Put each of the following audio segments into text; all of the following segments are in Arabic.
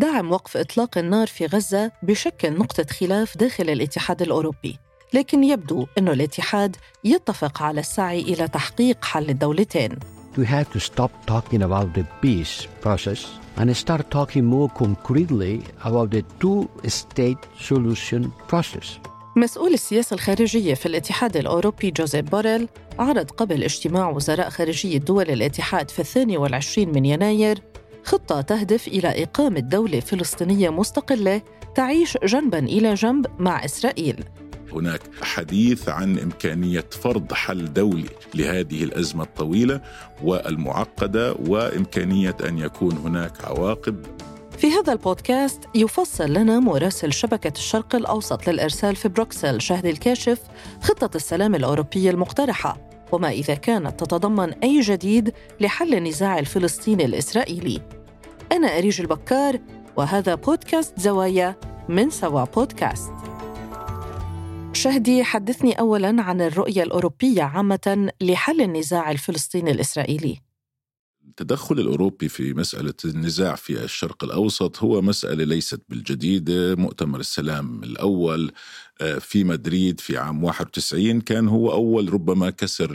دعم وقف إطلاق النار في غزة بشكل نقطة خلاف داخل الاتحاد الأوروبي لكن يبدو أن الاتحاد يتفق على السعي إلى تحقيق حل الدولتين We have to stop talking about the peace process and start talking more concretely about the two-state solution process. مسؤول السياسة الخارجية في الاتحاد الأوروبي جوزيف بوريل عرض قبل اجتماع وزراء خارجية دول الاتحاد في الثاني والعشرين من يناير خطة تهدف إلى إقامة دولة فلسطينية مستقلة تعيش جنباً إلى جنب مع إسرائيل. هناك حديث عن إمكانية فرض حل دولي لهذه الأزمة الطويلة والمعقدة وإمكانية أن يكون هناك عواقب. في هذا البودكاست يفصل لنا مراسل شبكة الشرق الأوسط للإرسال في بروكسل شهد الكاشف خطة السلام الأوروبية المقترحة وما إذا كانت تتضمن أي جديد لحل النزاع الفلسطيني الإسرائيلي. أنا أريج البكار وهذا بودكاست زوايا من سوا بودكاست. شهدي حدثني أولاً عن الرؤية الأوروبية عامة لحل النزاع الفلسطيني الإسرائيلي. التدخل الأوروبي في مسألة النزاع في الشرق الأوسط هو مسألة ليست بالجديده، مؤتمر السلام الأول في مدريد في عام 91 كان هو أول ربما كسر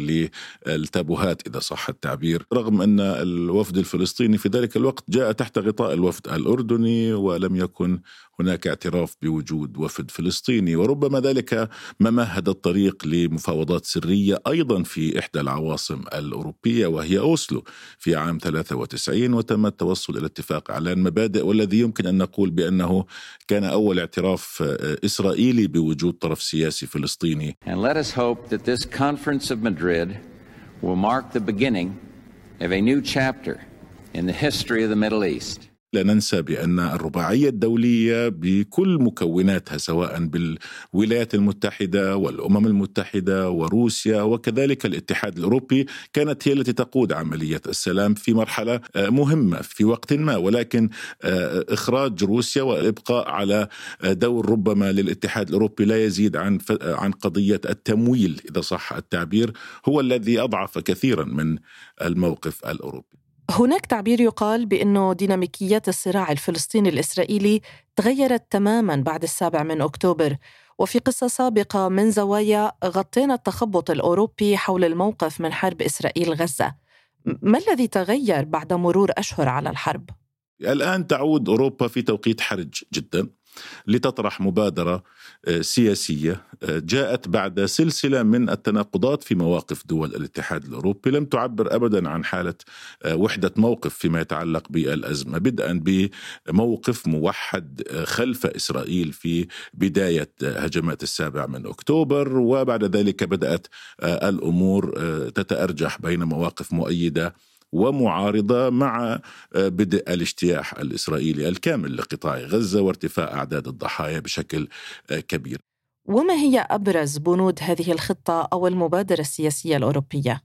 للتابوهات إذا صح التعبير. رغم أن الوفد الفلسطيني في ذلك الوقت جاء تحت غطاء الوفد الأردني ولم يكن هناك اعتراف بوجود وفد فلسطيني. وربما ذلك ما مهد الطريق لمفاوضات سرية أيضا في إحدى العواصم الأوروبية وهي أوسلو. في عام 93 وتم التوصل إلى اتفاق على المبادئ والذي يمكن أن نقول بأنه كان أول اعتراف إسرائيلي بوجود وجود طرف سياسي فلسطيني. And let us hope that this conference of Madrid will mark the beginning of a new chapter in the history of the Middle East. لا ننسى بأن الرباعية الدولية بكل مكوناتها سواء بالولايات المتحدة والأمم المتحدة وروسيا وكذلك الاتحاد الأوروبي كانت هي التي تقود عملية السلام في مرحلة مهمة في وقت ما. ولكن إخراج روسيا والإبقاء على دور ربما للاتحاد الأوروبي لا يزيد عن عن قضية التمويل إذا صح التعبير هو الذي أضعف كثيرا من الموقف الأوروبي. هناك تعبير يقال بأنه ديناميكيات الصراع الفلسطيني الإسرائيلي تغيرت تماما بعد السابع من أكتوبر. وفي قصة سابقة من زوايا غطينا التخبط الأوروبي حول الموقف من حرب إسرائيل غزة. ما الذي تغير بعد مرور أشهر على الحرب؟ الآن تعود أوروبا في توقيت حرج جدا. لتطرح مبادرة سياسية جاءت بعد سلسلة من التناقضات في مواقف دول الاتحاد الأوروبي. لم تعبر أبدا عن حالة وحدة موقف فيما يتعلق بالأزمة بدءا بموقف موحد خلف إسرائيل في بداية هجمات السابع من أكتوبر. وبعد ذلك بدأت الأمور تتأرجح بين مواقف مؤيدة ومعارضة مع بدء الاجتياح الإسرائيلي الكامل لقطاع غزة وارتفاع أعداد الضحايا بشكل كبير وما هي أبرز بنود هذه الخطة أو المبادرة السياسية الأوروبية؟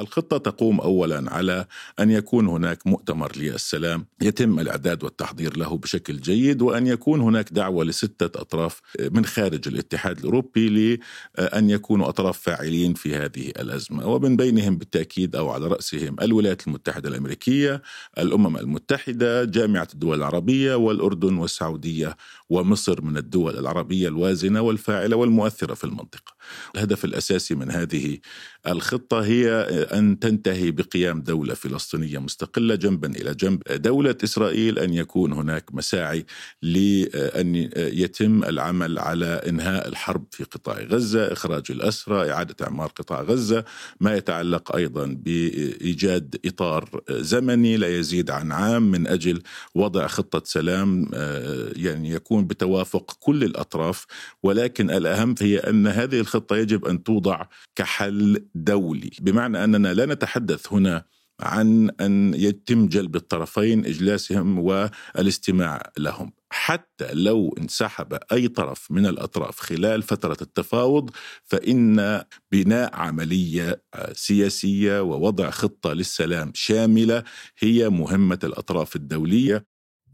الخطة تقوم أولا على أن يكون هناك مؤتمر للسلام يتم الإعداد والتحضير له بشكل جيد وأن يكون هناك دعوة لستة أطراف من خارج الاتحاد الأوروبي لأن يكونوا أطراف فاعلين في هذه الأزمة. ومن بينهم بالتأكيد أو على رأسهم الولايات المتحدة الأمريكية الأمم المتحدة جامعة الدول العربية والأردن والسعودية ومصر من الدول العربية الوازنة والفاعلة والمؤثرة في المنطقة. الهدف الأساسي من هذه الخطة هي أن تنتهي بقيام دولة فلسطينية مستقلة جنبا إلى جنب. دولة إسرائيل أن يكون هناك مساعي لأن يتم العمل على إنهاء الحرب في قطاع غزة إخراج الأسرى إعادة إعمار قطاع غزة. ما يتعلق أيضا بإيجاد إطار زمني لا يزيد عن عام من أجل وضع خطة سلام يعني يكون بتوافق كل الأطراف. ولكن الأهم هي أن هذه الخطة يجب أن توضع كحل دولي. بمعنى أننا لا نتحدث هنا عن أن يتم جلب الطرفين إجلاسهم والاستماع لهم. حتى لو انسحب أي طرف من الأطراف خلال فترة التفاوض فإن بناء عملية سياسية ووضع خطة للسلام شاملة هي مهمة الأطراف الدولية.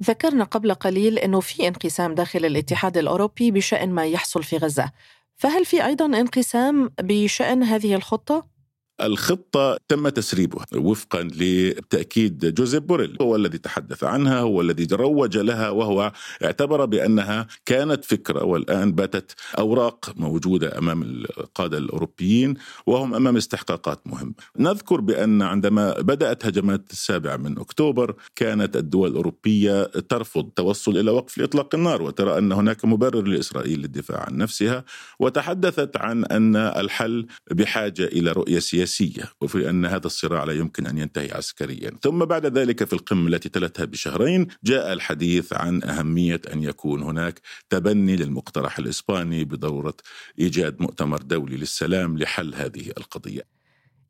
ذكرنا قبل قليل أنه في انقسام داخل الاتحاد الأوروبي بشأن ما يحصل في غزة. فهل في أيضا انقسام بشأن هذه الخطة؟ الخطة تم تسريبها وفقا لتأكيد جوزيف بوريل. هو الذي تحدث عنها هو الذي روج لها وهو اعتبر بأنها كانت فكرة والآن باتت أوراق موجودة أمام القادة الأوروبيين وهم أمام استحقاقات مهمة. نذكر بأن عندما بدأت هجمات السابع من أكتوبر كانت الدول الأوروبية ترفض التوصل إلى وقف لإطلاق النار وترى أن هناك مبرر لإسرائيل للدفاع عن نفسها وتحدثت عن أن الحل بحاجة إلى رؤية سياسية وفي أن هذا الصراع لا يمكن أن ينتهي عسكريا ثم بعد ذلك في القمة التي تلتها بشهرين جاء الحديث عن أهمية أن يكون هناك تبني للمقترح الإسباني بضرورة إيجاد مؤتمر دولي للسلام لحل هذه القضية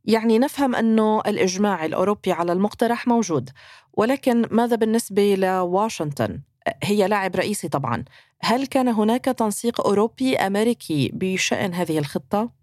يعني نفهم أنه الإجماع الأوروبي على المقترح موجود ولكن ماذا بالنسبة لواشنطن؟ هي لاعب رئيسي طبعا هل كان هناك تنسيق أوروبي أمريكي بشأن هذه الخطة؟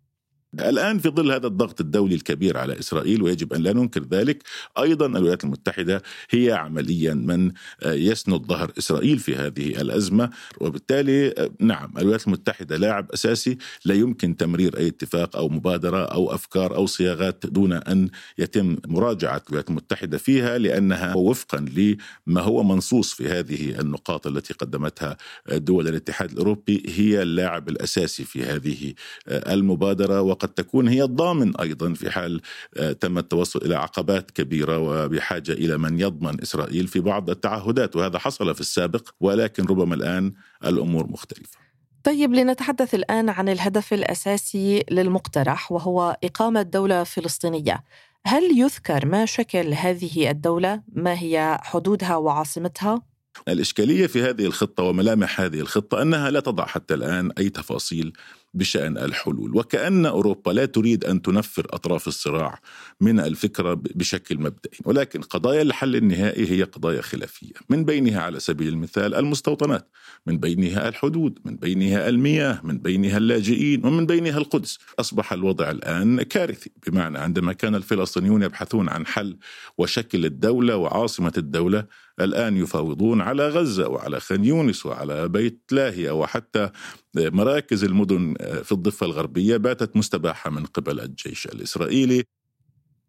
الآن في ظل هذا الضغط الدولي الكبير على إسرائيل ويجب أن لا ننكر ذلك أيضا الولايات المتحدة هي عمليا من يسند ظهر إسرائيل في هذه الأزمة. وبالتالي نعم الولايات المتحدة لاعب أساسي لا يمكن تمرير أي اتفاق أو مبادرة أو أفكار أو صياغات دون أن يتم مراجعة الولايات المتحدة فيها لأنها وفقا لما هو منصوص في هذه النقاط التي قدمتها دول الاتحاد الأوروبي هي اللاعب الأساسي في هذه المبادرة. وقد تكون هي الضامن أيضا في حال آه، تم التوصل إلى عقبات كبيرة وبحاجة إلى من يضمن إسرائيل في بعض التعهدات وهذا حصل في السابق ولكن ربما الآن الأمور مختلفة. طيب لنتحدث الآن عن الهدف الأساسي للمقترح وهو إقامة دولة فلسطينية. هل يذكر ما شكل هذه الدولة؟ ما هي حدودها وعاصمتها؟ الإشكالية في هذه الخطة وملامح هذه الخطة أنها لا تضع حتى الآن أي تفاصيل بشأن الحلول. وكأن أوروبا لا تريد أن تنفر أطراف الصراع من الفكرة بشكل مبدئي. ولكن قضايا الحل النهائي هي قضايا خلافية. من بينها على سبيل المثال المستوطنات من بينها الحدود من بينها المياه من بينها اللاجئين ومن بينها القدس. أصبح الوضع الآن كارثي. بمعنى عندما كان الفلسطينيون يبحثون عن حل وشكل الدولة وعاصمة الدولة الآن يفاوضون على غزة وعلى خان يونس وعلى بيت لاهية وحتى مراكز المدن في الضفة الغربية باتت مستباحة من قبل الجيش الإسرائيلي.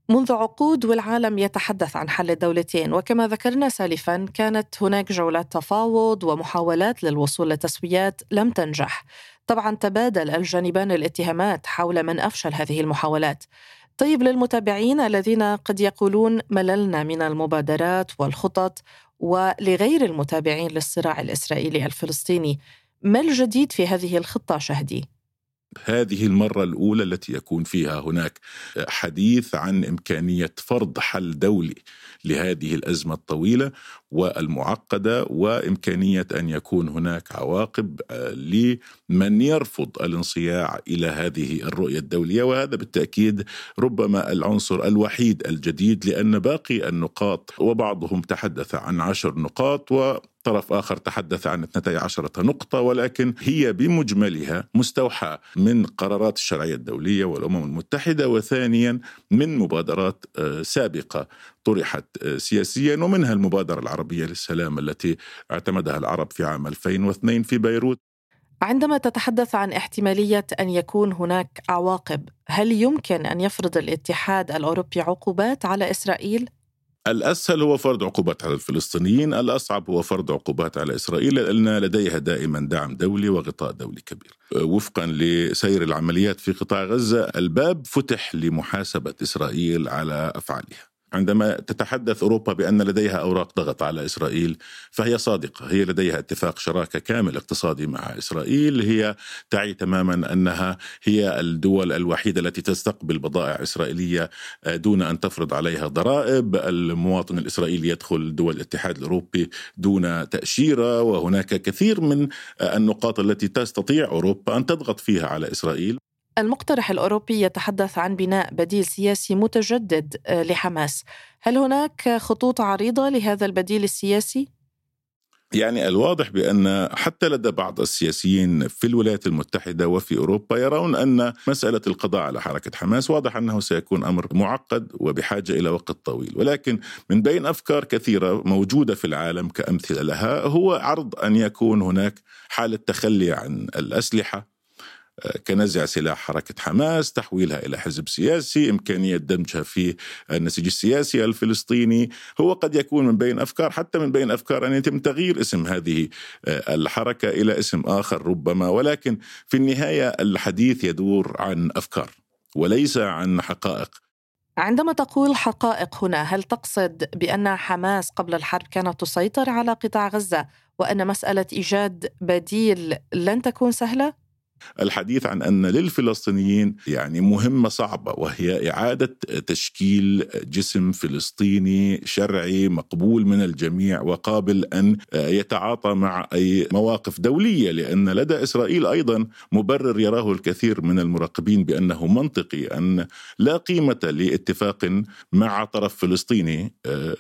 منذ عقود والعالم يتحدث عن حل الدولتين وكما ذكرنا سالفا كانت هناك جولات تفاوض ومحاولات للوصول لتسويات لم تنجح. طبعا تبادل الجانبان الاتهامات حول من أفشل هذه المحاولات. طيب للمتابعين الذين قد يقولون مللنا من المبادرات والخطط ولغير المتابعين للصراع الإسرائيلي الفلسطيني ما الجديد في هذه الخطة شهدي؟ هذه المرة الأولى التي يكون فيها هناك حديث عن إمكانية فرض حل دولي لهذه الأزمة الطويلة والمعقدة وإمكانية أن يكون هناك عواقب آه، لمن يرفض الانصياع إلى هذه الرؤية الدولية. وهذا بالتأكيد ربما العنصر الوحيد الجديد لأن باقي النقاط وبعضهم تحدث عن عشر نقاط و طرف آخر تحدث عن 12 نقطة ولكن هي بمجملها مستوحى من قرارات الشرعية الدولية والأمم المتحدة وثانيا من مبادرات آه، سابقة طرحت آه، سياسيا ومنها المبادرة العربية للسلام التي اعتمدها العرب في عام 2002 في بيروت عندما تتحدث عن احتمالية أن يكون هناك عواقب هل يمكن أن يفرض الاتحاد الأوروبي عقوبات على إسرائيل؟ الأسهل هو فرض عقوبات على الفلسطينيين الأصعب هو فرض عقوبات على إسرائيل لأن لديها دائما دعم دولي وغطاء دولي كبير. وفقا لسير العمليات في قطاع غزة الباب فتح لمحاسبة إسرائيل على أفعالها. عندما تتحدث أوروبا بأن لديها أوراق ضغط على إسرائيل فهي صادقة، هي لديها اتفاق شراكة كامل اقتصادي مع إسرائيل، هي تعي تماما أنها هي الدول الوحيدة التي تستقبل بضائع إسرائيلية آه، دون أن تفرض عليها ضرائب، المواطن الإسرائيلي يدخل دول الاتحاد الأوروبي دون تأشيرة وهناك كثير من آه، النقاط التي تستطيع أوروبا أن تضغط فيها على إسرائيل. المقترح الأوروبي يتحدث عن بناء بديل سياسي متجدد آه، لحماس هل هناك خطوط عريضة لهذا البديل السياسي؟ يعني الواضح بأن حتى لدى بعض السياسيين في الولايات المتحدة وفي أوروبا يرون أن مسألة القضاء على حركة حماس واضح أنه سيكون أمر معقد وبحاجة إلى وقت طويل، ولكن من بين أفكار كثيرة موجودة في العالم كأمثلة لها هو عرض أن يكون هناك حالة تخلي عن الأسلحة كنزع سلاح حركة حماس تحويلها إلى حزب سياسي إمكانية دمجها في النسيج السياسي الفلسطيني. هو قد يكون من بين أفكار حتى من بين أفكار أن يتم تغيير اسم هذه الحركة إلى اسم آخر ربما. ولكن في النهاية الحديث يدور عن أفكار وليس عن حقائق. عندما تقول حقائق هنا هل تقصد بأن حماس قبل الحرب كانت تسيطر على قطاع غزة وأن مسألة إيجاد بديل لن تكون سهلة؟ الحديث عن أن للفلسطينيين يعني مهمة صعبة وهي إعادة تشكيل جسم فلسطيني شرعي مقبول من الجميع وقابل أن يتعاطى مع أي مواقف دولية لأن لدى إسرائيل أيضا مبرر يراه الكثير من المراقبين بأنه منطقي أن لا قيمة لاتفاق مع طرف فلسطيني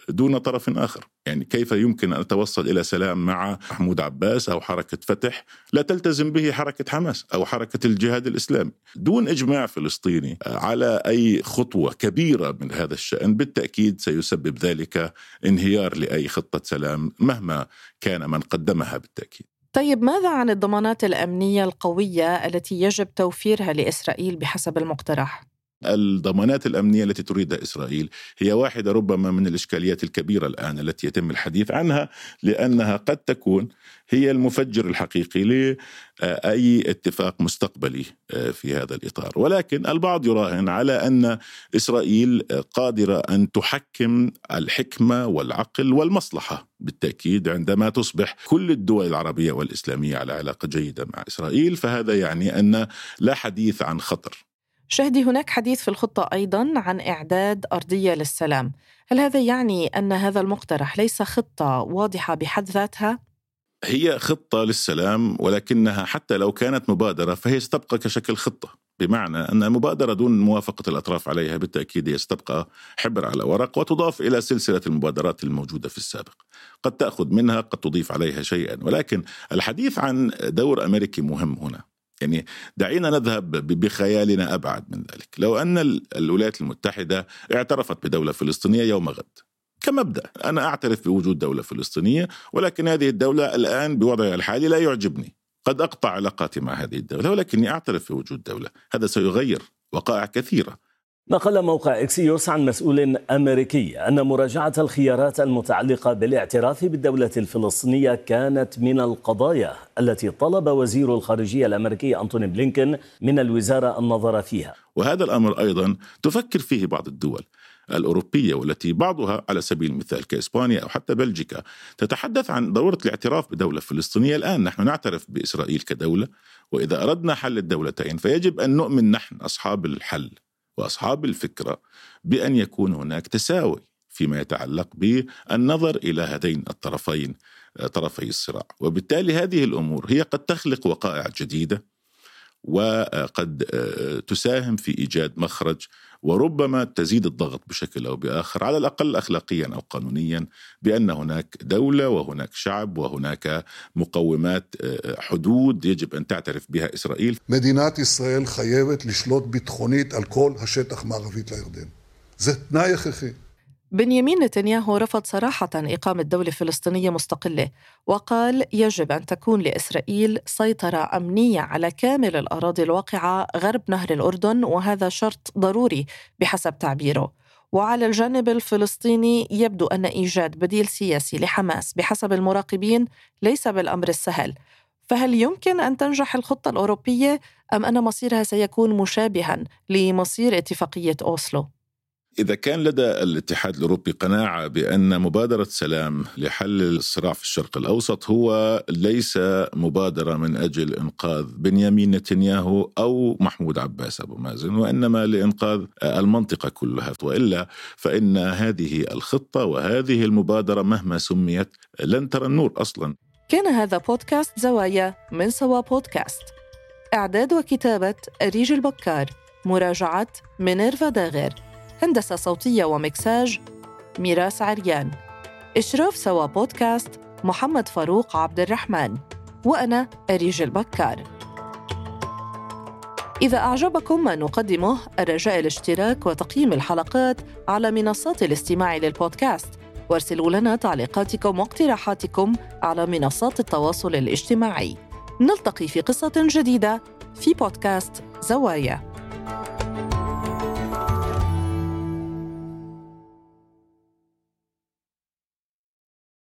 دون طرف آخر. يعني كيف يمكن أن اتوصل إلى سلام مع محمود عباس أو حركة فتح لا تلتزم به حركة حماس؟ أو حركة الجهاد الإسلامي دون إجماع فلسطيني على أي خطوة كبيرة من هذا الشأن بالتأكيد سيسبب ذلك انهيار لأي خطة سلام مهما كان من قدمها بالتأكيد طيب ماذا عن الضمانات الأمنية القوية التي يجب توفيرها لإسرائيل بحسب المقترح؟ الضمانات الأمنية التي تريدها إسرائيل هي واحدة ربما من الإشكاليات الكبيرة الآن التي يتم الحديث عنها لأنها قد تكون هي المفجر الحقيقي لأي اتفاق مستقبلي في هذا الإطار، ولكن البعض يراهن على أن إسرائيل قادرة أن تحكم الحكمة والعقل والمصلحة بالتأكيد عندما تصبح كل الدول العربية والإسلامية على علاقة جيدة مع إسرائيل فهذا يعني أن لا حديث عن خطر. شهدي هناك حديث في الخطة أيضا عن إعداد أرضية للسلام. هل هذا يعني أن هذا المقترح ليس خطة واضحة بحد ذاتها؟ هي خطة للسلام ولكنها حتى لو كانت مبادرة فهي ستبقى كشكل خطة. بمعنى أن المبادرة دون موافقة الأطراف عليها بالتأكيد هي ستبقى حبر على ورق وتضاف إلى سلسلة المبادرات الموجودة في السابق. قد تأخذ منها قد تضيف عليها شيئا. ولكن الحديث عن دور أمريكي مهم هنا. يعني دعينا نذهب بخيالنا أبعد من ذلك، لو أن الولايات المتحدة اعترفت بدولة فلسطينية يوم غد كمبدأ أنا أعترف بوجود دولة فلسطينية ولكن هذه الدولة الآن بوضعها الحالي لا يعجبني. قد أقطع علاقاتي مع هذه الدولة ولكني أعترف بوجود دولة. هذا سيغير وقائع كثيرة. نقل موقع إكسيوس عن مسؤول أمريكي أن مراجعة الخيارات المتعلقة بالاعتراف بالدولة الفلسطينية كانت من القضايا التي طلب وزير الخارجية الأمريكي أنتوني بلينكن من الوزارة النظر فيها. وهذا الأمر أيضا تفكر فيه بعض الدول. الأوروبية والتي بعضها على سبيل المثال كإسبانيا أو حتى بلجيكا تتحدث عن ضرورة الاعتراف بدولة فلسطينية الآن نحن نعترف بإسرائيل كدولة وإذا أردنا حل الدولتين فيجب أن نؤمن نحن أصحاب الحل وأصحاب الفكرة بأن يكون هناك تساوي فيما يتعلق بالنظر إلى هذين الطرفين طرفي الصراع، وبالتالي هذه الأمور هي قد تخلق وقائع جديدة وقد تساهم في ايجاد مخرج وربما تزيد الضغط بشكل او باخر على الاقل اخلاقيا او قانونيا بان هناك دوله وهناك شعب وهناك مقومات حدود يجب ان تعترف بها اسرائيل. מדינת ישראל חייבת לשלוט ביטחונית על כל השטח מערבית לירדן. זה תנאי הכרחי. بنيامين نتنياهو رفض صراحة إقامة دولة فلسطينية مستقلة وقال يجب أن تكون لإسرائيل سيطرة أمنية على كامل الأراضي الواقعة غرب نهر الأردن وهذا شرط ضروري بحسب تعبيره وعلى الجانب الفلسطيني يبدو أن إيجاد بديل سياسي لحماس بحسب المراقبين ليس بالأمر السهل فهل يمكن أن تنجح الخطة الأوروبية أم أن مصيرها سيكون مشابها لمصير اتفاقية أوسلو؟ إذا كان لدى الاتحاد الأوروبي قناعة بأن مبادرة سلام لحل الصراع في الشرق الأوسط هو ليس مبادرة من أجل إنقاذ بنيامين نتنياهو أو محمود عباس أبو مازن وإنما لإنقاذ المنطقة كلها. وإلا فإن هذه الخطة وهذه المبادرة مهما سميت لن ترى النور أصلا. كان هذا بودكاست زوايا من سوا بودكاست. إعداد وكتابة أريج البكار. مراجعة منيرفا داغر هندسة صوتية ومكساج ميراس عريان إشراف سوا بودكاست محمد فاروق عبد الرحمن. وأنا أريج البكار. إذا أعجبكم ما نقدمه الرجاء الاشتراك وتقييم الحلقات على منصات الاستماع للبودكاست. وارسلوا لنا تعليقاتكم واقتراحاتكم على منصات التواصل الاجتماعي. نلتقي في قصة جديدة في بودكاست زوايا.